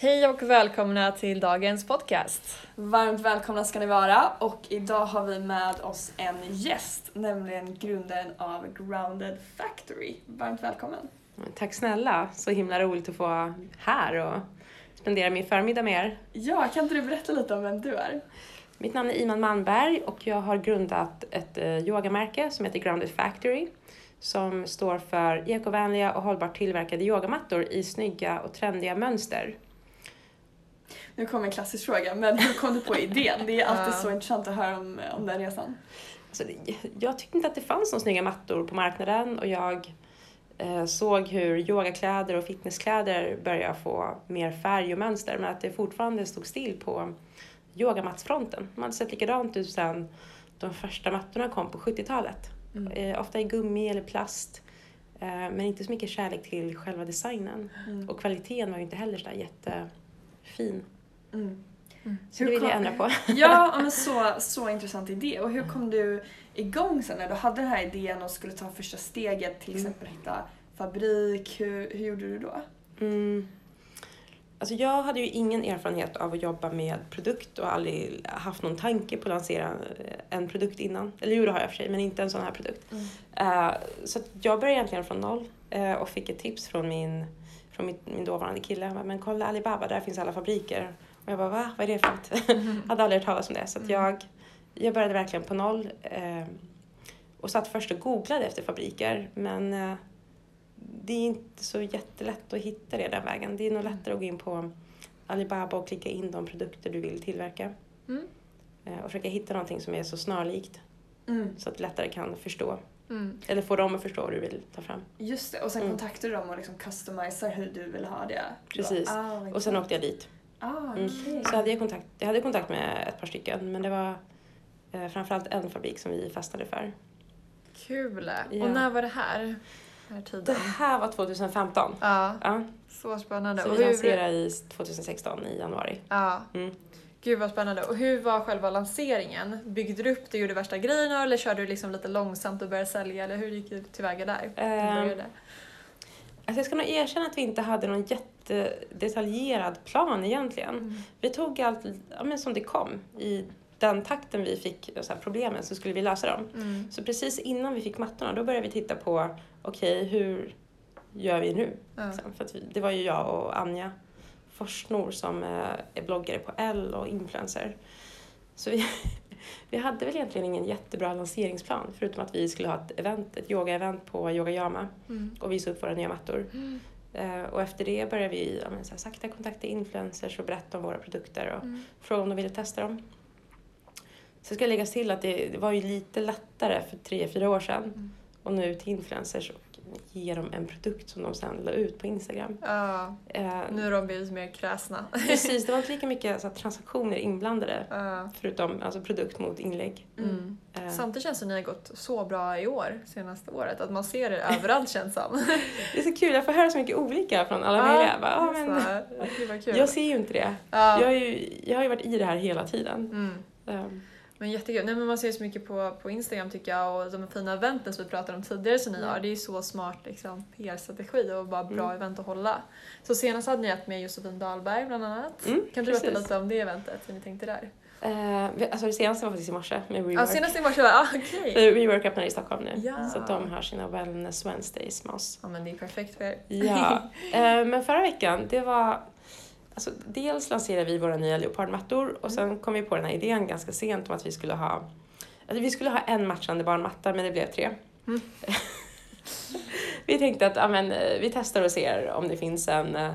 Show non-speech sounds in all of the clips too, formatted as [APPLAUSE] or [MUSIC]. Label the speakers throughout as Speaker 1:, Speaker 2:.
Speaker 1: Hej och välkomna till dagens podcast.
Speaker 2: Varmt välkomna ska ni vara och idag har vi med oss en gäst, nämligen grundaren av Grounded Factory. Varmt välkommen!
Speaker 3: Tack snälla, så himla roligt att få vara här och spendera min förmiddag med er.
Speaker 2: Ja, kan inte du berätta lite om vem du är?
Speaker 3: Mitt namn är Iman Manberg och jag har grundat ett eh, yogamärke som heter Grounded Factory som står för ekovänliga och hållbart tillverkade yogamattor i snygga och trendiga mönster.
Speaker 2: Nu kommer en klassisk fråga, men hur kom du på [LAUGHS] idén? Det är alltid så intressant att höra om, om den resan.
Speaker 3: Alltså, jag tyckte inte att det fanns några snygga mattor på marknaden och jag eh, såg hur yogakläder och fitnesskläder började få mer färg och mönster men att det fortfarande stod still på yogamattsfronten. Man hade sett likadant ut sedan de första mattorna kom på 70-talet. Mm. Eh, ofta i gummi eller plast. Eh, men inte så mycket kärlek till själva designen. Mm. Och kvaliteten var ju inte heller så jättefin. Mm. Mm. Så hur det vill jag ändra på.
Speaker 2: ja, [LAUGHS] men så, så intressant idé. Och hur kom du igång sen när du hade den här idén och skulle ta första steget, till mm. exempel hitta fabrik? Hur, hur gjorde du då?
Speaker 3: Mm. Alltså jag hade ju ingen erfarenhet av att jobba med produkt och aldrig haft någon tanke på att lansera en produkt innan. Eller jo, det har jag för sig, men inte en sån här produkt. Mm. Uh, så jag började egentligen från noll uh, och fick ett tips från min, från min, min dåvarande kille. Han bara, men kolla Alibaba, där finns alla fabriker. Och jag bara, va? Vad är det för något? Mm. [LAUGHS] hade aldrig hört talas om det. Så mm. jag, jag började verkligen på noll. Uh, och satt först och googlade efter fabriker, men det är inte så jättelätt att hitta det den vägen. Det är nog mm. lättare att gå in på Alibaba och klicka in de produkter du vill tillverka. Mm. Eh, och försöka hitta någonting som är så snarlikt. Mm. Så att du lättare kan förstå. Mm. Eller få dem att förstå vad du vill ta fram.
Speaker 2: Just det, och sen mm. kontaktar du dem och liksom customisar hur du vill ha det.
Speaker 3: Precis, ah, och sen åkte jag dit.
Speaker 2: Ah, okay. mm.
Speaker 3: Så hade jag, kontakt, jag hade kontakt med ett par stycken men det var eh, framförallt en fabrik som vi fastnade för.
Speaker 1: Kul! Ja. Och när var det här?
Speaker 3: här tiden? Det här var 2015.
Speaker 1: Ja. ja. Så spännande.
Speaker 3: Så vi lanserade i 2016 i januari.
Speaker 1: Ja. Mm. Gud vad spännande. Och hur var själva lanseringen? Byggde du upp det, gjorde värsta grejerna eller körde du liksom lite långsamt och började sälja? Eller hur gick du tillväga där? Um,
Speaker 3: alltså jag ska nog erkänna att vi inte hade någon jättedetaljerad plan egentligen. Mm. Vi tog allt ja, men som det kom i den takten vi fick så här, problemen så skulle vi lösa dem. Mm. Så precis innan vi fick mattorna då började vi titta på okej, okay, hur gör vi nu? Ja. För vi, det var ju jag och Anja Forsnor som eh, är bloggare på L och influencer. Så vi, [LAUGHS] vi hade väl egentligen ingen jättebra lanseringsplan förutom att vi skulle ha ett event, ett yoga-event på Yogayama mm. och visa upp våra nya mattor. Mm. Uh, och efter det började vi ja, men, så här, sakta kontakta influencers och berätta om våra produkter och mm. fråga om de ville testa dem. Så ska läggas till att det, det, var ju lite lättare för tre, fyra år sedan mm. och nå ut till influencers ge dem en produkt som de sen la ut på Instagram.
Speaker 1: Ja, uh, nu har de blivit mer kräsna.
Speaker 3: precis, det var inte [LAUGHS] lika mycket så här, transaktioner inblandade uh. förutom alltså, produkt mot inlägg.
Speaker 1: Mm. Uh. Samtidigt känns det som att ni har gått så bra i år, senaste året, att man ser det överallt [LAUGHS] känns som.
Speaker 3: det är så kul, jag får höra så mycket olika från alla möjliga. Bara, ah, men, jag ser ju inte det. Jag, är ju, jag har ju varit i det här hela tiden. Mm. Um,
Speaker 1: men jättekul. Nej, men man ser så mycket på, på Instagram tycker jag och de fina eventen som vi pratade om tidigare som ni mm. har. Det är ju så smart liksom, PR-strategi och bara bra mm. event att hålla. Så senast hade ni ett med Josefin Dahlberg bland annat. Mm, kan du berätta lite om det eventet, hur ni tänkte där?
Speaker 3: Uh, alltså det senaste var faktiskt i morse med
Speaker 1: WeWork. Ja, senast i morse var [LAUGHS] ah, okej. Okay.
Speaker 3: WeWork öppnar i Stockholm nu. Ja. Så de har sina Wellness Wednesdays med oss.
Speaker 1: Ja men det är perfekt för er.
Speaker 3: Ja. uh, [LAUGHS] men förra veckan, det var Alltså, dels lanserade vi våra nya leopardmattor och sen mm. kom vi på den här idén ganska sent om att vi skulle ha alltså, vi skulle ha en matchande barnmatta men det blev tre. Mm. [LAUGHS] vi tänkte att amen, vi testar och ser om det finns en eh,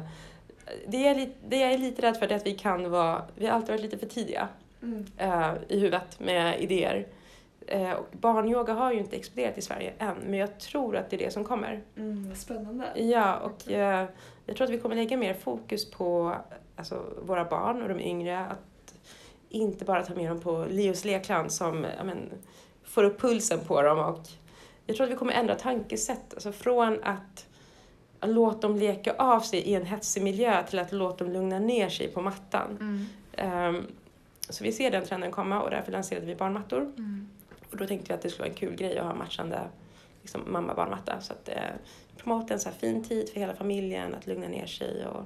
Speaker 3: det, är lite, det jag är lite rädd för är att vi kan vara, vi har alltid varit lite för tidiga mm. uh, i huvudet med idéer. Uh, och barnyoga har ju inte exploderat i Sverige än, men jag tror att det är det som kommer.
Speaker 2: Mm, spännande.
Speaker 3: Ja, och uh, jag tror att vi kommer lägga mer fokus på alltså, våra barn och de yngre. Att inte bara ta med dem på Leos lekland som men, får upp pulsen på dem. Och jag tror att vi kommer ändra tankesätt. Alltså från att låta dem leka av sig i en hetsig miljö till att låta dem lugna ner sig på mattan. Mm. Um, så vi ser den trenden komma och därför lanserade vi barnmattor. Mm. Och då tänkte vi att det skulle vara en kul grej att ha matchande liksom, mamma-barnmatta. Så att eh, promota en så här fin tid för hela familjen, att lugna ner sig och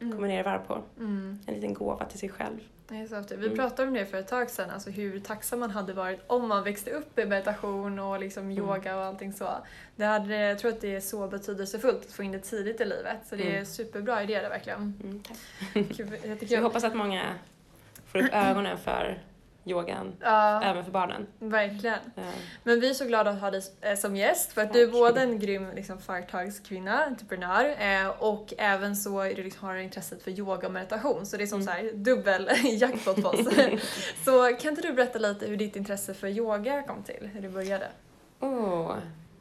Speaker 2: Mm.
Speaker 3: komma ner i varv på.
Speaker 1: Mm.
Speaker 3: En liten gåva till sig själv.
Speaker 1: Att vi
Speaker 3: Mm.
Speaker 1: pratade om det för ett tag sedan, alltså hur tacksam man hade varit om man växte upp i meditation och liksom
Speaker 3: Mm.
Speaker 1: yoga och allting så. Det hade, jag tror att det är så betydelsefullt att få in det tidigt i livet, så det är
Speaker 3: Mm.
Speaker 1: en superbra idé det verkligen.
Speaker 3: Mm, tack.
Speaker 1: Kul, [LAUGHS] jag
Speaker 3: hoppas att många får upp [CLEARS THROAT] ögonen för yogan,
Speaker 1: ja,
Speaker 3: även för barnen.
Speaker 1: verkligen.
Speaker 3: Eh,
Speaker 1: Men vi är så glada att ha dig eh, som gäst för att du är
Speaker 3: Tack.
Speaker 1: både en grym liksom, företagskvinna, entreprenör eh, och även så är du liksom, har intresset för yoga och meditation så det är som
Speaker 3: Mm.
Speaker 1: så här, dubbel [LAUGHS] jackpot på oss. [LAUGHS] så kan inte du berätta lite hur ditt intresse för yoga kom till, hur det började?
Speaker 3: Oh,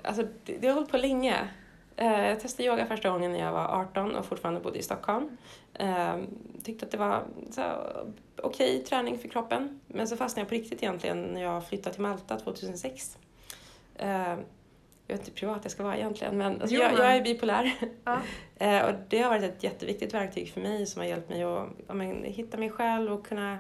Speaker 3: alltså det, det har hållit på länge. Eh, jag testade yoga första gången när jag var 18 och fortfarande bodde i Stockholm. Eh, tyckte att det var så okej träning för kroppen. Men så fastnade jag på riktigt egentligen när jag flyttade till Malta 2006. Eh, jag vet inte privat jag ska vara egentligen men alltså
Speaker 1: Jo,
Speaker 3: jag, jag är bipolär.
Speaker 1: Ja. [LAUGHS]
Speaker 3: Eh, och det har varit ett jätteviktigt verktyg för mig som har hjälpt mig att ja, men, hitta mig själv och kunna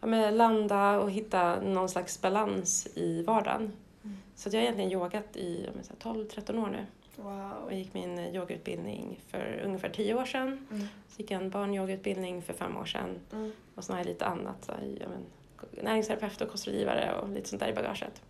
Speaker 3: ja, men, landa och hitta någon slags balans i vardagen.
Speaker 1: Mm.
Speaker 3: Så jag har egentligen yogat i ja, men, så här 12-13 år nu och
Speaker 2: Wow.
Speaker 3: gick min yogautbildning för ungefär 10 år sedan.
Speaker 2: Mm.
Speaker 3: Så gick jag en barnyogautbildning för fem år sedan
Speaker 2: Mm.
Speaker 3: och sen har jag lite annat, så här, ja, men, näringsterapeut och kostrådgivare och lite sånt där i bagaget.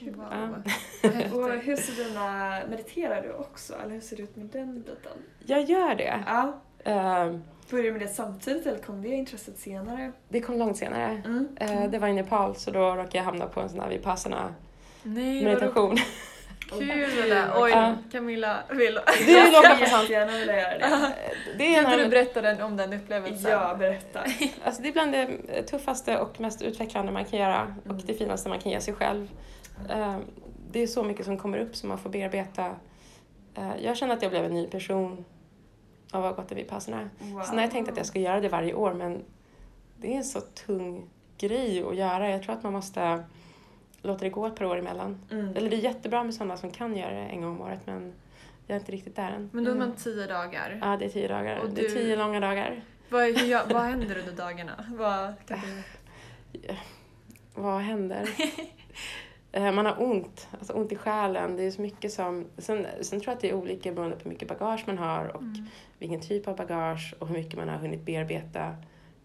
Speaker 1: Wow.
Speaker 3: Ja. [LAUGHS]
Speaker 2: Och hur ser dina, mediterar du också? Eller hur ser det ut med den biten?
Speaker 3: Jag gör det.
Speaker 2: Ja.
Speaker 3: Eh,
Speaker 2: Började du med det samtidigt eller kom det intresset senare?
Speaker 3: det kom långt senare.
Speaker 2: Mm.
Speaker 3: Eh, det var i Nepal så då råkade jag hamna på en sån här vipassana
Speaker 1: Nej,
Speaker 3: meditation. [LAUGHS]
Speaker 1: kul det där. Oj,
Speaker 3: Ja.
Speaker 1: Camilla vill...
Speaker 3: Du vill åka på sånt?
Speaker 2: Jättegärna vilja göra det.
Speaker 3: Det är,
Speaker 1: Kan inte du berätta den, om den upplevelsen?
Speaker 2: Ja, berätta. [LAUGHS]
Speaker 3: alltså det är bland det tuffaste och mest utvecklande man kan göra och
Speaker 2: Mm.
Speaker 3: det finaste man kan ge sig själv. Eh, Det är så mycket som kommer upp som man får bearbeta. Eh, Jag känner att jag blev en ny person av att ha gått en vipassana.
Speaker 2: Wow.
Speaker 3: Sen har jag tänkt att jag ska göra det varje år men det är en så tung grej att göra. Jag tror att man måste låta det gå ett par år emellan.
Speaker 2: Mm.
Speaker 3: Eller det är jättebra med sådana som kan göra det en gång om året men jag är inte riktigt där än.
Speaker 1: Men då är man
Speaker 2: Mm.
Speaker 1: tio dagar.
Speaker 3: Ja, det är tio dagar.
Speaker 1: Och
Speaker 3: Det är
Speaker 1: du-
Speaker 3: tio långa dagar.
Speaker 1: Vad, hur, vad [LAUGHS] händer under dagarna? Vad, kan du... [SIGHS]
Speaker 3: Vad händer? Eh, Man har ont, alltså ont i själen. Det är så mycket som... Sen, sen tror jag att det är olika beroende på hur mycket bagage man har och
Speaker 1: Mm.
Speaker 3: vilken typ av bagage och hur mycket man har hunnit bearbeta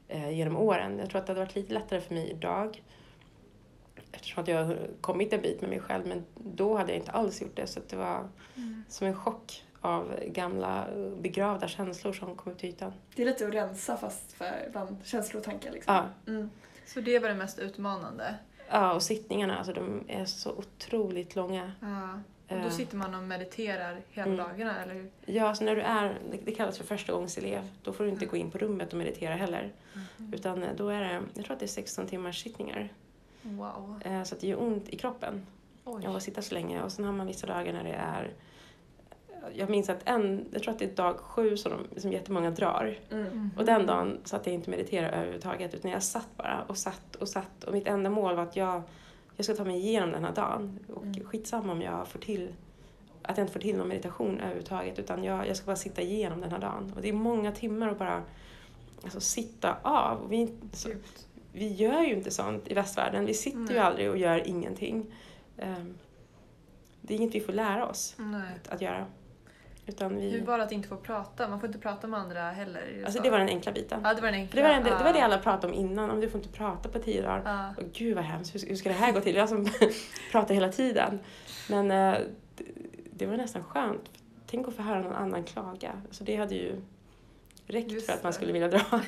Speaker 3: eh, genom åren. Jag tror att det hade varit lite lättare för mig idag eftersom att jag har kommit en bit med mig själv men då hade jag inte alls gjort det så att det var
Speaker 1: Mm.
Speaker 3: som en chock av gamla begravda känslor som kom upp till ytan.
Speaker 2: Det är lite att rensa fast för bland känslor och tankar liksom.
Speaker 3: Ja,
Speaker 2: Mm.
Speaker 1: Så det var det mest utmanande?
Speaker 3: ja och sittningarna, alltså de är så otroligt långa.
Speaker 1: Ja. Och då
Speaker 3: Eh.
Speaker 1: sitter man och mediterar hela
Speaker 3: Mm.
Speaker 1: dagarna, eller hur?
Speaker 3: Ja, så när du är, det- kallas för förstagångselev, då får du inte
Speaker 1: Mm.
Speaker 3: gå in på rummet och meditera heller. Utan eh, då är det, jag tror att det är 16 timmars sittningar.
Speaker 1: Wow.
Speaker 3: Eh, Så att det gör ont i kroppen
Speaker 1: Oj.
Speaker 3: av att sitta så länge. Och sen har man vissa dagar när det är, jag minns att en, jag tror att det är dag sju som, de, som jättemånga drar.
Speaker 2: Mm.
Speaker 1: Mhm.
Speaker 3: Och den dagen satt jag inte meditera överhuvudtaget utan jag satt bara och satt och satt. Och mitt enda mål var att jag, jag ska ta mig igenom den här dagen. Och
Speaker 2: Mm.
Speaker 3: skitsamma om jag får till att jag inte får till någon meditation överhuvudtaget utan jag, jag ska bara sitta igenom den här dagen. Och det är många timmar att bara alltså, sitta av. Och vi, så. Vi gör ju inte sånt i västvärlden. Vi sitter ju
Speaker 1: Nej.
Speaker 3: aldrig och gör ingenting. Ehm, det är inget vi får lära oss att, att göra. Utan vi,
Speaker 1: Hur var det att inte få prata? Man får inte prata med andra heller.
Speaker 3: alltså
Speaker 1: så?
Speaker 3: det var den enkla biten.
Speaker 1: Ja, det var den enkla.
Speaker 3: det, var det, det var det alla pratade om innan, om du får inte prata på tio dagar.
Speaker 1: Ja.
Speaker 3: Och gud vad hemskt, hur, hur ska det här gå till? Jag som [LAUGHS] pratar hela tiden. Men eh, det, det var nästan skönt. Tänk att få höra någon annan klaga. Så det hade ju räckt
Speaker 1: Just
Speaker 3: för att man skulle vilja dra. [LAUGHS]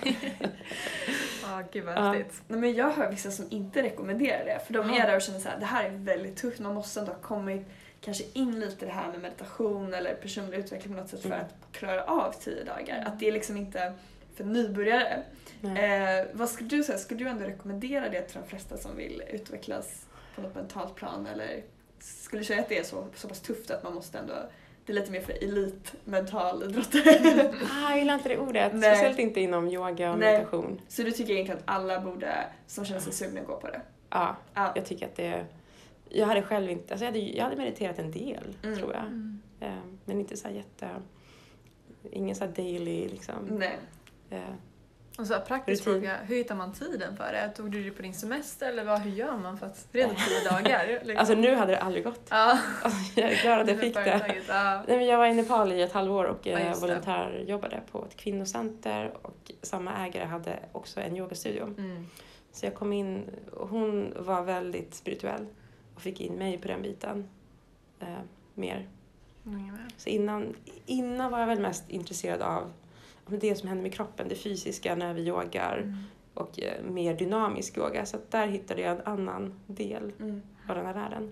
Speaker 1: Ja, gud vad
Speaker 3: Ja.
Speaker 1: häftigt.
Speaker 2: Nej, men jag hör vissa som inte rekommenderar det för de
Speaker 1: Ja.
Speaker 2: är där och känner så här, det här är väldigt tufft, man måste ändå ha kommit kanske in lite det här med meditation eller personlig utveckling på något sätt för
Speaker 3: Mm.
Speaker 2: att klara av tio dagar. Att det är liksom inte för nybörjare. Eh, vad skulle du säga, skulle du ändå rekommendera det till de flesta som vill utvecklas på något mentalt plan eller skulle du säga att det är så, så pass tufft att man måste ändå, det är lite mer för elit mental idrottare? [LAUGHS]
Speaker 3: Ah, jag gillar inte det ordet.
Speaker 2: Nej.
Speaker 3: Speciellt inte inom yoga och
Speaker 2: Nej.
Speaker 3: meditation.
Speaker 2: så du tycker egentligen att alla borde, som känner sig sugna, gå på det?
Speaker 3: Ja,
Speaker 2: Ja.
Speaker 3: jag tycker att det... Jag hade själv inte... Alltså jag, hade, jag hade mediterat en del,
Speaker 2: Mm.
Speaker 3: tror jag.
Speaker 1: Mm.
Speaker 3: Eh, men inte så här jätte... Ingen så här daily liksom.
Speaker 2: Nej.
Speaker 1: Och så här, praktisk
Speaker 3: Rutin.
Speaker 1: fråga, hur hittar man tiden för det? Tog du det på din semester eller vad, hur gör man för att reda tio dagar? [LAUGHS] Liksom?
Speaker 3: Alltså nu hade det aldrig gått.
Speaker 1: ja. [LAUGHS]
Speaker 3: Alltså, jag är glad att jag fick det.
Speaker 1: Ja.
Speaker 3: Nej, men jag var i Nepal i ett halvår och
Speaker 1: Ja,
Speaker 3: eh, volontärjobbade på ett kvinnocenter och samma ägare hade också en yogastudio.
Speaker 1: Mm.
Speaker 3: Så jag kom in och hon var väldigt spirituell och fick in mig på den biten eh, mer.
Speaker 1: Ungefär.
Speaker 3: Så innan, innan var jag väl mest intresserad av det som händer med kroppen, det fysiska när vi yogar
Speaker 1: Mm.
Speaker 3: och eh, mer dynamisk yoga. Så där hittade jag en annan del
Speaker 2: Mm.
Speaker 3: av den här världen.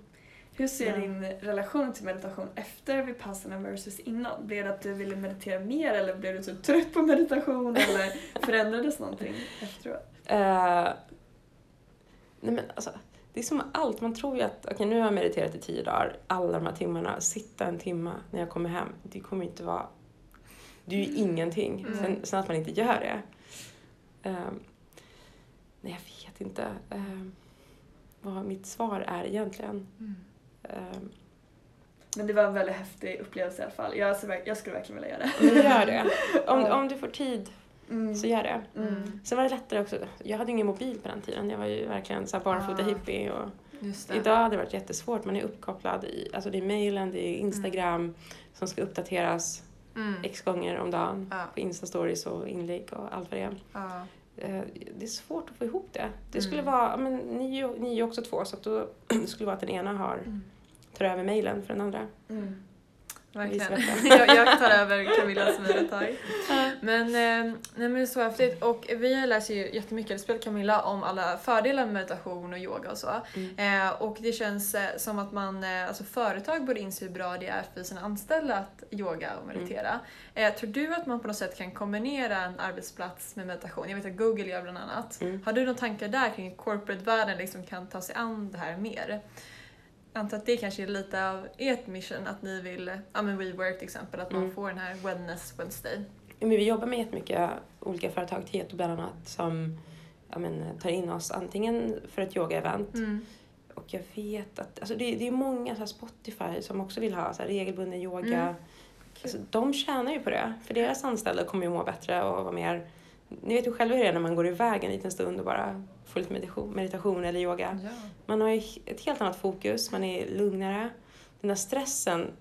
Speaker 2: Hur ser
Speaker 3: Ja.
Speaker 2: din relation till meditation efter Vipassana versus innan? Blev det att du ville meditera mer eller blev du typ trött på meditation [LAUGHS] eller förändrades någonting efteråt?
Speaker 3: Eh, nej men alltså, det är som allt, man tror ju att okej nu har jag mediterat i tio dagar, alla de här timmarna, sitta en timma när jag kommer hem, det kommer inte vara... Det är ju ingenting.
Speaker 1: Mm.
Speaker 3: Sen, sen att man inte gör det. Eh, nej, jag vet inte eh, vad mitt svar är egentligen.
Speaker 1: Mm.
Speaker 3: Eh,
Speaker 2: Men det var en väldigt häftig upplevelse i alla fall. Jag, alltså, jag skulle verkligen vilja göra det.
Speaker 3: men gör det. [LAUGHS] Om,
Speaker 2: Ja.
Speaker 3: om du får tid
Speaker 2: Mm.
Speaker 3: så gör det.
Speaker 2: Mm.
Speaker 3: Sen var det lättare också. Jag hade ingen mobil på den tiden. Jag var ju verkligen så här barfota
Speaker 1: Ah.
Speaker 3: hippie. Och idag hade det varit jättesvårt. Man är uppkopplad. I, alltså det är mejlen, det är Instagram som ska uppdateras
Speaker 1: Mm.
Speaker 3: x gånger om dagen.
Speaker 1: Ja.
Speaker 3: På Insta-stories och inlägg och allt vad det är.
Speaker 1: Ja.
Speaker 3: Eh, Det är svårt att få ihop det. Det skulle
Speaker 1: Mm.
Speaker 3: vara, men ni, ni är ju också två så att då, [CLEARS THROAT] det skulle vara att den ena har,
Speaker 1: Mm.
Speaker 3: tar över mejlen för den andra.
Speaker 2: Mm.
Speaker 1: Verkligen. [LAUGHS] Jag, jag tar över Camillas mejl ett tag. Men, eh, nej, men det är så häftigt. Och vi läser ju jättemycket, eller spelar Camilla, om alla fördelar med meditation och yoga och så.
Speaker 3: Mm.
Speaker 1: Eh, och det känns eh, som att man, eh, alltså företag borde inse hur bra det är för sina anställda att yoga och meditera. Eh, tror du att man på något sätt kan kombinera en arbetsplats med meditation? Jag vet att Google gör bland annat.
Speaker 3: Mm.
Speaker 1: Har du några tankar där kring corporate-världen liksom kan ta sig an det här mer? Antar att det kanske är lite av ert mission, att ni vill, ja men WeWork till exempel, att man
Speaker 3: Mm.
Speaker 1: får den här Wellness Wednesday.
Speaker 3: Men vi jobbar med jättemycket olika företag, Tieto bland annat, som ja, men, tar in oss antingen för ett yoga-event
Speaker 1: Mm.
Speaker 3: och jag vet att alltså det, det är många så här Spotify som också vill ha så här regelbunden yoga.
Speaker 1: Mm.
Speaker 3: Alltså, de tjänar ju på det, för deras anställda kommer ju må bättre och vara mer... Ni vet ju själva hur det är när man går iväg en liten stund och bara får lite meditation, meditation eller yoga.
Speaker 1: Ja.
Speaker 3: Man har ju ett helt annat fokus, man är lugnare. Den där stressen...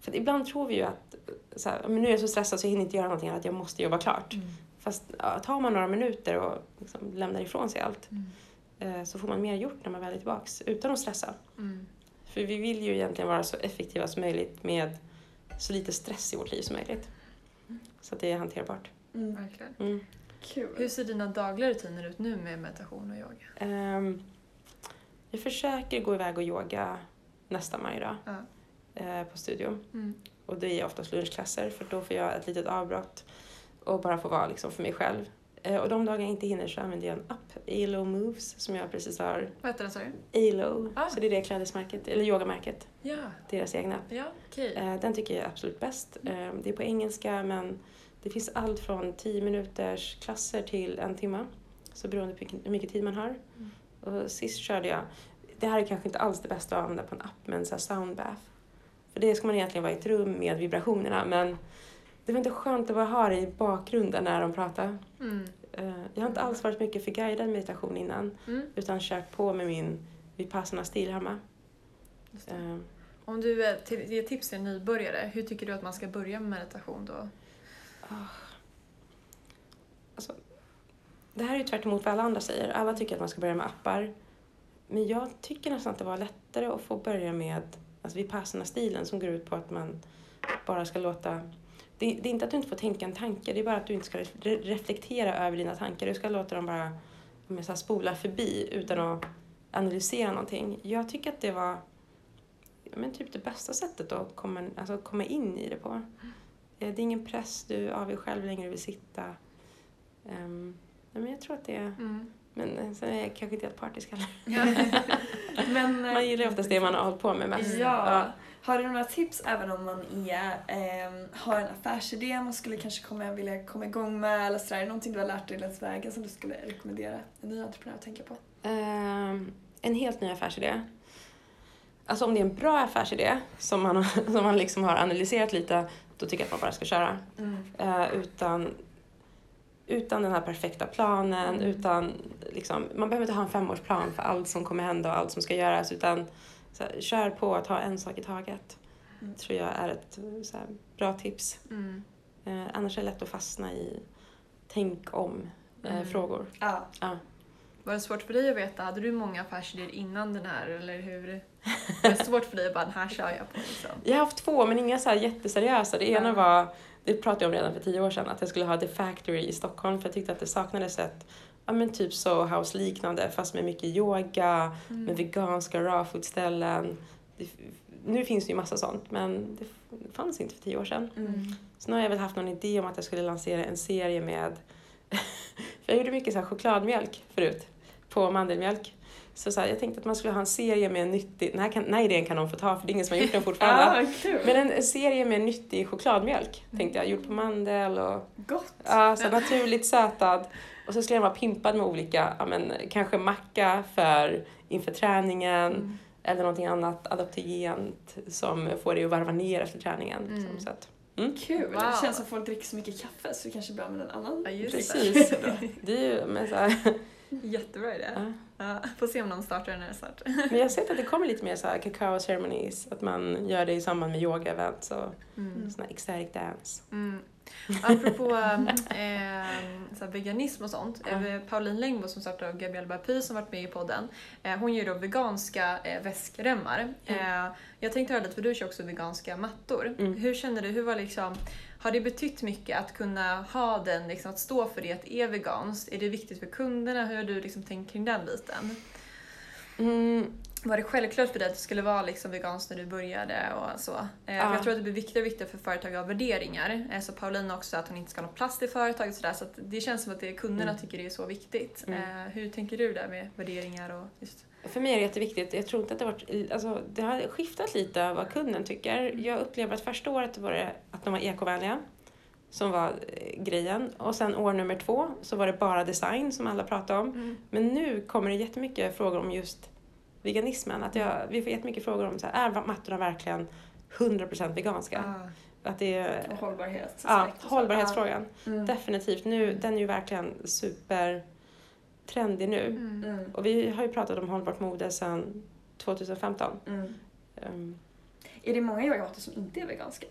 Speaker 3: För ibland tror vi ju att så här, men nu är jag så stressad så jag hinner inte göra någonting, att jag måste jobba klart.
Speaker 1: Mm.
Speaker 3: Fast ja, tar man några minuter och liksom lämnar ifrån sig allt
Speaker 1: Mm.
Speaker 3: eh, så får man mer gjort när man väl är tillbaks utan att stressa.
Speaker 1: Mm.
Speaker 3: För vi vill ju egentligen vara så effektiva som möjligt med så lite stress i vårt liv som möjligt. Så att det är hanterbart.
Speaker 2: Mm.
Speaker 1: Verkligen.
Speaker 3: Mm.
Speaker 2: Kul.
Speaker 1: Hur ser dina dagliga rutiner ut nu med meditation och yoga?
Speaker 3: Ehm, jag försöker gå iväg och yoga nästan varje dag
Speaker 1: Ja.
Speaker 3: eh, på studion.
Speaker 1: Mm.
Speaker 3: Och det är oftast lunchklasser för då får jag ett litet avbrott och bara få vara liksom för mig själv. Eh, och de dagar jag inte hinner så använder jag en app, Alo Moves, som jag precis har.
Speaker 1: Vad heter den sa du?
Speaker 3: Alo,
Speaker 1: Ah.
Speaker 3: så det är det klädesmärket, eller yogamärket,
Speaker 1: Ja,
Speaker 3: deras egna.
Speaker 1: ja okej.
Speaker 3: Eh, Den tycker jag är absolut bäst. Eh, Det är på engelska men det finns allt från 10 minuters klasser till en timme. Så beroende på hur mycket tid man har.
Speaker 1: Mm.
Speaker 3: Och sist körde jag, det här är kanske inte alls det bästa att använda på en app, men så här soundbath. För det ska man egentligen vara i ett rum med vibrationerna men det var inte skönt att bara ha det i bakgrunden när de pratar.
Speaker 1: Mm.
Speaker 3: Eh, Jag har inte alls varit mycket för guidad meditation innan
Speaker 1: Mm.
Speaker 3: utan kört på med min vipassana-stil hemma. Eh,
Speaker 1: Om du ger tips till en nybörjare, hur tycker du att man ska börja med meditation då? Ah.
Speaker 3: Alltså, det här är ju tvärt vad alla andra säger. Alla tycker att man ska börja med appar. Men jag tycker nästan att det var lättare att få börja med alltså Vipassana-stilen som går ut på att man bara ska låta... Det, det är inte att du inte får tänka en tanke, det är bara att du inte ska re- reflektera över dina tankar. Du ska låta dem bara om så här, spola förbi utan att analysera någonting. Jag tycker att det var men typ det bästa sättet att komma, alltså, komma in i det på. Eh, Det är ingen press, du avgör själv hur länge du vill sitta. Um, men jag tror att det är...
Speaker 1: Mm.
Speaker 3: Men eh, sen är jag kanske inte helt partisk heller. [LAUGHS]
Speaker 2: Men, eh,
Speaker 3: Man gillar ju oftast det man har hållit på med mest.
Speaker 2: Ja. Har du några tips även om man är, ehm, har en affärsidé man skulle kanske komma, vilja komma igång med eller sådär? Det någonting du har lärt dig längs vägen som du skulle rekommendera en ny entreprenör att tänka på?
Speaker 3: Ehm, en helt ny affärsidé. Alltså om det är en bra affärsidé som man, [LAUGHS] som man liksom har analyserat lite, då tycker jag att man bara ska köra.
Speaker 2: Mm.
Speaker 3: Eh, utan utan den här perfekta planen,
Speaker 1: Mm.
Speaker 3: utan liksom, man behöver inte ha en femårsplan för allt som kommer hända och allt som ska göras utan här, kör på att ta en sak i taget.
Speaker 2: Mm.
Speaker 3: tror jag är ett så här, bra tips.
Speaker 1: Mm.
Speaker 3: Eh, annars är det lätt att fastna i tänk om eh,
Speaker 1: Mm.
Speaker 2: Ja.
Speaker 3: Ja.
Speaker 1: Var det svårt för dig att veta? Hade du många affärsidéer innan den här eller hur? Var det svårt för dig att bara den här kör jag på liksom?
Speaker 3: Jag har haft två men inga så här jätteseriösa. Det ena var, det pratade jag om redan för tio år sedan, att jag skulle ha The Factory i Stockholm för jag tyckte att det saknades ett Ja men typ Soho House liknande fast med mycket yoga,
Speaker 1: Mm.
Speaker 3: med veganska raw food ställen. Det, nu finns det ju massa sånt men det fanns inte för tio år sedan.
Speaker 2: Mm.
Speaker 3: Så nu har jag väl haft någon idé om att jag skulle lansera en serie med... [LAUGHS] för jag gjorde mycket så här chokladmjölk förut, på mandelmjölk. Så, så här, jag tänkte att man skulle ha en serie med nyttig... Den här, kan, den här idén kan någon få ta för det är ingen som har gjort den fortfarande. [LAUGHS]
Speaker 2: Kul.
Speaker 3: Men en, en serie med nyttig chokladmjölk tänkte jag, gjord på mandel och
Speaker 2: Gott.
Speaker 3: ja, så naturligt sötad. Och så skulle den vara pimpad med olika, ja, men, kanske macka för inför träningen
Speaker 1: Mm.
Speaker 3: eller någonting annat adaptogent som får dig att varva ner efter träningen.
Speaker 1: Mm.
Speaker 3: Liksom, så att,
Speaker 2: Kul.
Speaker 1: Wow.
Speaker 2: Det känns som folk dricker så mycket kaffe så det kanske är bra med en annan.
Speaker 1: Ja, just
Speaker 3: Precis.
Speaker 1: det. [LAUGHS]
Speaker 3: det är ju, men, så här, [LAUGHS]
Speaker 1: Jättebra idé.
Speaker 3: ja.
Speaker 1: Ja, [LAUGHS] får se om någon startar den här snart.
Speaker 3: men jag har sett att det [LAUGHS] kommer lite mer så här cacao ceremonies, att man gör det i samband med yoga-events och
Speaker 1: Mm.
Speaker 3: såna ecstatic dance.
Speaker 1: Mm. Apropå eh, veganism och sånt. Eh, Pauline Längbo som startade av Gabrielle Bapy som varit med i podden. Eh, hon gör då veganska eh, väskremmar. Eh, jag tänkte höra lite, för du kör också veganska mattor.
Speaker 3: Mm.
Speaker 1: Hur känner du, hur var liksom, har det betytt mycket att kunna ha den, liksom, att stå för det, att det är veganskt? Är det viktigt för kunderna? Hur har du liksom tänkt kring den biten?
Speaker 3: Mm,
Speaker 1: Var det självklart för dig att det skulle vara liksom veganskt när du började och så? Eh,
Speaker 3: Ja.
Speaker 1: jag tror att det blir viktigare och viktigare för företag att ha värderingar. Eh, så Paulina också att hon inte ska ha något plast i företaget och sådär. Så det känns som att det kunderna
Speaker 3: Mm.
Speaker 1: tycker det är så viktigt.
Speaker 3: Mm.
Speaker 1: Eh, hur tänker du där med värderingar och just...
Speaker 3: För mig är det jätteviktigt. Jag tror inte att det har varit, alltså, det har skiftat lite vad kunden tycker. Jag upplever att första året var det att de var ekovänliga som var eh, grejen. Och sen år nummer två så var det bara design som alla pratade om. Men nu kommer det jättemycket frågor om just veganismen. Att jag, vi får jättemycket frågor om så här, är mattorna verkligen 100% veganska?
Speaker 1: Ah.
Speaker 3: Att det är
Speaker 2: Och hållbarhet.
Speaker 3: ja, hållbarhetsfrågan.
Speaker 2: Mm.
Speaker 3: Definitivt. Nu, den är ju verkligen super trendig nu.
Speaker 1: Mm.
Speaker 2: Mm.
Speaker 3: Och vi har ju pratat om hållbart mode sedan 2015.
Speaker 2: Mm.
Speaker 3: Um,
Speaker 2: Är det många yogamatter som inte är veganska?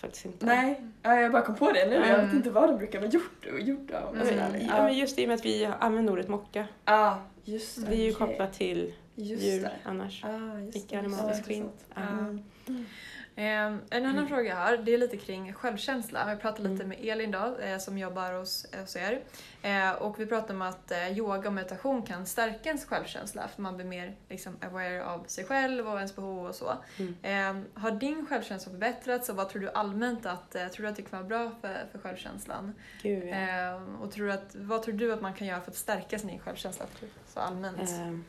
Speaker 3: faktiskt inte.
Speaker 2: Nej, ja, jag bara kom på det nu. Jag vet
Speaker 1: Mm.
Speaker 2: inte vad de brukar vara gjort, gjort av.
Speaker 1: Mm.
Speaker 3: Men,
Speaker 2: Ja.
Speaker 3: men just i och med att vi använder ordet mocka.
Speaker 2: Ja, just det.
Speaker 3: Det är ju
Speaker 2: okej.
Speaker 3: kopplat till
Speaker 2: Just
Speaker 3: djur
Speaker 2: det.
Speaker 3: annars.
Speaker 2: Ah, just
Speaker 3: Icke
Speaker 2: det.
Speaker 3: animalisk
Speaker 2: Ja,
Speaker 3: print.
Speaker 2: intressant.
Speaker 3: Ja.
Speaker 2: Mm.
Speaker 1: Eh, en annan fråga jag har, det är lite kring självkänsla. Jag pratade lite
Speaker 3: Mm.
Speaker 1: med Elin då, eh, som jobbar hos, hos er. Eh, och vi pratade om att eh, yoga och meditation kan stärka ens självkänsla för man blir mer liksom, aware av sig själv och ens behov och så.
Speaker 3: Mm.
Speaker 1: Eh, har din självkänsla förbättrats och vad tror du allmänt att, eh, tror du att det kan vara bra för, för självkänslan?
Speaker 3: Gud, ja.
Speaker 1: Eh, och tror att, vad tror du att man kan göra för att stärka sin självkänsla så allmänt?
Speaker 3: Ehm,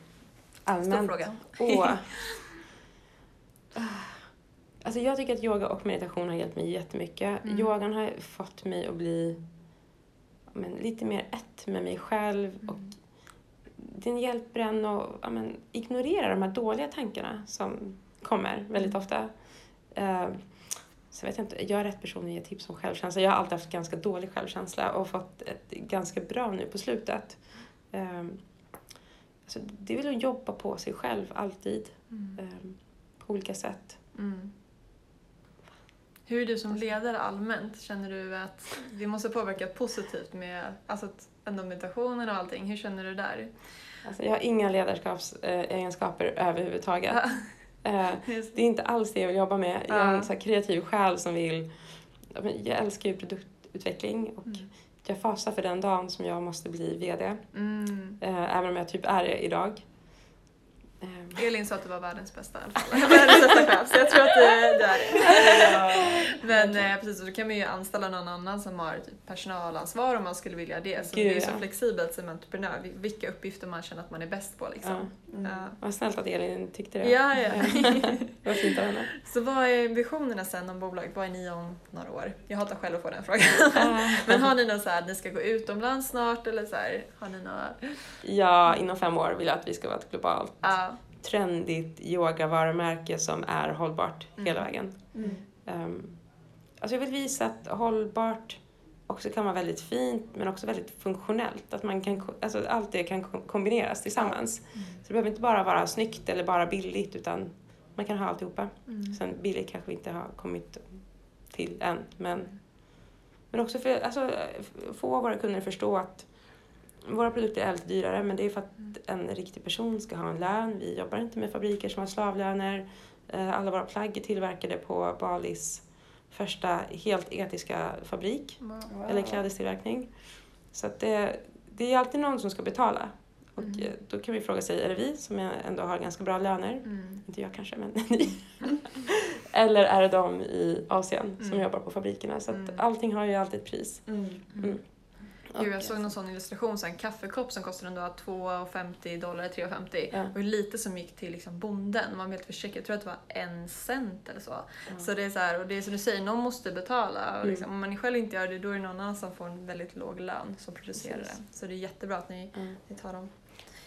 Speaker 1: Stor
Speaker 3: allmänt.
Speaker 1: fråga.
Speaker 3: Åh. [LAUGHS] Alltså jag tycker att yoga och meditation har hjälpt mig jättemycket.
Speaker 1: Mm.
Speaker 3: Yogan har fått mig att bli men, lite mer ett med mig själv
Speaker 1: Mm.
Speaker 3: och den hjälper en att ja, men, ignorera de här dåliga tankarna som kommer väldigt
Speaker 1: Mm.
Speaker 3: ofta. Uh, så vet jag inte, jag är rätt person att ge tips om självkänsla. Jag har alltid haft ganska dålig självkänsla och fått ett ganska bra nu på slutet. Um, alltså, det är väl att jobba på sig själv alltid
Speaker 1: Mm.
Speaker 3: um, på olika sätt.
Speaker 1: Mm. Hur är du som ledare allmänt? Känner du att vi måste påverka positivt med alltså ändå meditationen och allting? Hur känner du där?
Speaker 3: Alltså, jag har inga ledarskapsegenskaper överhuvudtaget. Eh, det är inte alls det jag vill jobba med. Jag är en så kreativ själ som vill... Jag älskar ju produktutveckling och
Speaker 1: Mm.
Speaker 3: jag fasar för den dagen som jag måste bli VD.
Speaker 1: Mm.
Speaker 3: Eh, även om jag typ är det idag. Eh,
Speaker 1: Elin sa att du var världens bästa i alla fall. [LAUGHS] Världens bästa chef, så jag tror att du, du är det. Men eh, precis, och då kan man ju anställa någon annan som har typ personalansvar om man skulle vilja det. Så
Speaker 3: Gud,
Speaker 1: det är så
Speaker 3: ja.
Speaker 1: flexibelt som entreprenör, vil- vilka uppgifter man känner att man är bäst på liksom.
Speaker 3: ja.
Speaker 2: Mm.
Speaker 1: Ja.
Speaker 3: Vad snällt att Elin tyckte det.
Speaker 1: Ja, ja. [LAUGHS]
Speaker 3: Vad fint av henne.
Speaker 1: Så vad är visionerna sen om bolaget? Vad är ni om några år? Jag hatar själv att få den frågan. [LAUGHS] Men har ni någon så här, ni ska gå utomlands snart eller så här, har ni några...
Speaker 3: Ja, inom fem år vill jag att vi ska vara ett globalt. Trendigt yogavarumärke som är hållbart
Speaker 1: Mm.
Speaker 3: hela vägen.
Speaker 2: Mm.
Speaker 3: Um, alltså jag vill visa att hållbart också kan vara väldigt fint men också väldigt funktionellt. Att man kan, alltså allt det kan ko- kombineras tillsammans.
Speaker 1: Mm.
Speaker 3: Så det behöver inte bara vara snyggt eller bara billigt utan man kan ha alltihopa.
Speaker 1: Mm.
Speaker 3: Sen billigt kanske vi inte har kommit till än men, men också för alltså, få våra kunder att förstå att våra produkter är lite dyrare men det är för att en riktig person ska ha en lön. Vi jobbar inte med fabriker som har slavlöner. Eh, Alla våra plagg är tillverkade på Balis första helt etiska fabrik
Speaker 1: Wow.
Speaker 3: Eller klädestillverkning. Så det, det är alltid någon som ska betala. Och
Speaker 1: Mm.
Speaker 3: eh, då kan vi fråga sig, är det vi som ändå har ganska bra löner?
Speaker 1: Mm.
Speaker 3: Inte jag kanske, men [LAUGHS] ni. Eller är det de i Asien som
Speaker 1: Mm.
Speaker 3: jobbar på fabrikerna? Så att
Speaker 1: Mm.
Speaker 3: allting har ju alltid ett pris.
Speaker 2: Mm.
Speaker 3: Mm.
Speaker 1: Gud, jag såg någon sån illustration, så en kaffekopp som kostar ändå 2,50 dollar, 3,50
Speaker 3: Ja.
Speaker 1: och lite som gick till liksom bonden. Man blev helt förskräckt. Jag tror att det var en cent eller så. Så det är så här, och det är som du säger, någon måste betala. Och
Speaker 3: Mm.
Speaker 1: liksom, om man själv inte gör det, då är det någon annan som får en väldigt låg lön som producerar
Speaker 3: Precis.
Speaker 1: det. Så det är jättebra att ni,
Speaker 3: Mm.
Speaker 1: ni tar dem.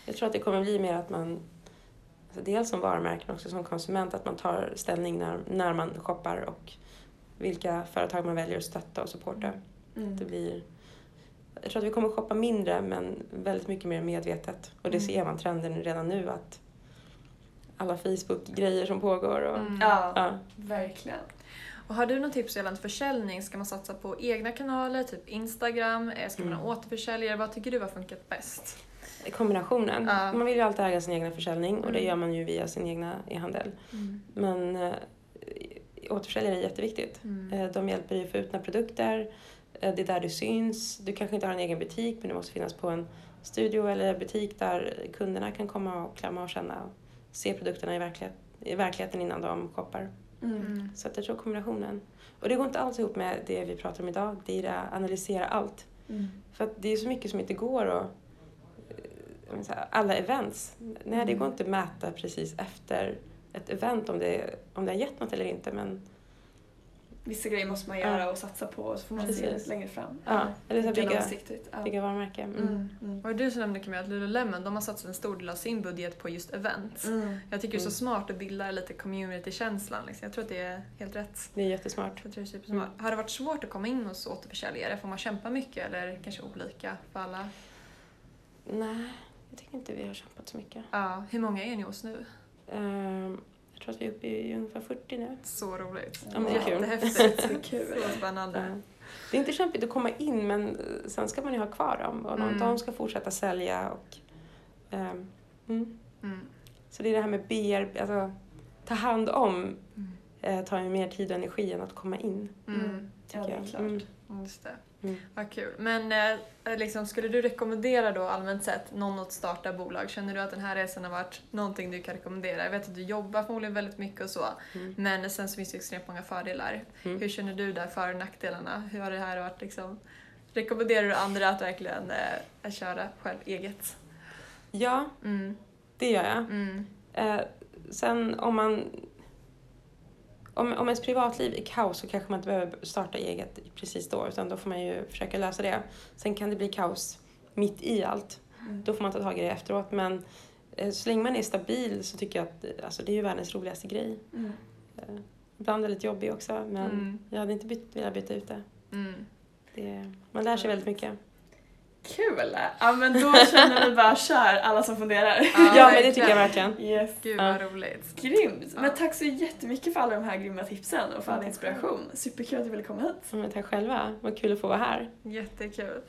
Speaker 3: Jag tror att det kommer bli mer att man, alltså dels som varumärke men också som konsument, att man tar ställning när, när man shoppar och vilka företag man väljer att stötta och supporta.
Speaker 2: Mm.
Speaker 3: Det blir, jag tror att vi kommer shoppa mindre men väldigt mycket mer medvetet. Och det
Speaker 1: Mm.
Speaker 3: ser man trenden redan nu att alla Facebook-grejer som pågår och
Speaker 1: Mm.
Speaker 2: Ja,
Speaker 3: ja.
Speaker 2: verkligen.
Speaker 1: Och har du någon tips gällande försäljning? Ska man satsa på egna kanaler, typ Instagram? Eh, Ska man ha
Speaker 3: Mm.
Speaker 1: återförsäljare? Vad tycker du har funkat bäst?
Speaker 3: kombinationen.
Speaker 1: Ja.
Speaker 3: Man vill ju alltid äga sin egna försäljning och det
Speaker 1: Mm.
Speaker 3: gör man ju via sin egna e-handel. Men eh, återförsäljare är jätteviktigt.
Speaker 1: Mm.
Speaker 3: Eh, De hjälper dig att få ut dina produkter. Eh, Det är där du syns. Du kanske inte har en egen butik men du måste finnas på en studio eller butik där kunderna kan komma och klämma och känna och se produkterna i, verklighet, i verkligheten innan de shoppar.
Speaker 2: Mm.
Speaker 1: Mm.
Speaker 3: Så att jag tror kombinationen. Och det går inte alls ihop med det vi pratar om idag. Det är att analysera allt.
Speaker 2: Mm.
Speaker 3: För att det är så mycket som inte går här, Alla events. Nej, det går inte att mäta precis efter ett event om det, om det har gett något eller inte. Men
Speaker 2: Vissa grejer måste man
Speaker 3: Ja.
Speaker 2: göra och satsa på och så får man se
Speaker 3: Precis.
Speaker 2: längre fram.
Speaker 3: ja, eller så bygga.
Speaker 2: Ja.
Speaker 3: bygga varumärke. Mm.
Speaker 2: Mm. Mm.
Speaker 1: Och du som nämnde Camilla att Lululemon, de har satsat en stor del av sin budget på just event.
Speaker 2: Mm.
Speaker 1: Jag tycker det är så
Speaker 3: Mm.
Speaker 1: smart att bilda lite community-känslan. Liksom. Jag tror att det är helt rätt.
Speaker 3: Det är jättesmart.
Speaker 1: Jag tror det är supersmart. Har det varit svårt att komma in hos återförsäljare? Får man kämpa mycket eller kanske olika för alla?
Speaker 3: Nej, jag tycker inte vi har kämpat så mycket.
Speaker 1: Ja, hur många är ni hos nu?
Speaker 3: Ehm, jag tror att vi är uppe i ungefär 40 nu.
Speaker 1: Så roligt.
Speaker 3: Ja, men det är kul.
Speaker 1: Jättehäftigt. [LAUGHS]
Speaker 2: Det är kul.
Speaker 1: Så spännande.
Speaker 3: Ja. Det är inte kämpigt att komma in men eh, sen ska man ju ha kvar dem och de,
Speaker 1: Mm.
Speaker 3: de ska fortsätta sälja. Och, ehm, mm.
Speaker 1: Mm.
Speaker 3: Så det är det här med BR, alltså ta hand om
Speaker 1: Mm.
Speaker 3: eh, tar ju mer tid och energi än att komma in.
Speaker 1: Mm.
Speaker 3: Tycker
Speaker 2: Ja, det är
Speaker 3: jag.
Speaker 2: klart.
Speaker 3: Mm.
Speaker 1: Just det.
Speaker 3: Mm.
Speaker 1: Vad kul. Men eh, liksom, skulle du rekommendera då allmänt sett någon att starta bolag? Känner du att den här resan har varit någonting du kan rekommendera? Jag vet att du jobbar förmodligen väldigt mycket och så.
Speaker 3: Mm.
Speaker 1: Men sen så finns det extremt många fördelar.
Speaker 3: Mm.
Speaker 1: Hur känner du där för och nackdelarna? Hur har det här varit liksom? Rekommenderar du andra att verkligen eh, köra själv eget?
Speaker 3: Ja,
Speaker 1: Mm.
Speaker 3: det gör jag.
Speaker 1: Mm.
Speaker 3: Eh, sen om man... Om, om ens privatliv är kaos så kanske man inte behöver starta eget precis då utan då får man ju försöka lösa det. Sen kan det bli kaos mitt i allt.
Speaker 2: Mm.
Speaker 3: Då får man ta tag i det efteråt men eh, så länge man är stabil så tycker jag att eh, alltså, det är ju världens roligaste grej.
Speaker 2: Mm.
Speaker 3: Eh, ibland väldigt jobbig också men
Speaker 1: Mm.
Speaker 3: jag hade inte bytt, velat byta ut det.
Speaker 1: Mm.
Speaker 3: det. Man lär sig väldigt mycket.
Speaker 2: Kul! Ja men då känner vi bara kör alla som funderar.
Speaker 1: Ja, [LAUGHS]
Speaker 3: Ja, men det tycker jag verkligen.
Speaker 2: Yes.
Speaker 1: Gud
Speaker 3: Ja.
Speaker 1: vad roligt.
Speaker 2: Grymt!
Speaker 1: Ja.
Speaker 2: Men tack så jättemycket för alla de här grymma tipsen och för all
Speaker 1: Ja, tack
Speaker 2: inspiration. Superkul att du ville komma hit.
Speaker 3: Ja, men tack själva, vad kul att få vara här.
Speaker 1: Jättekul.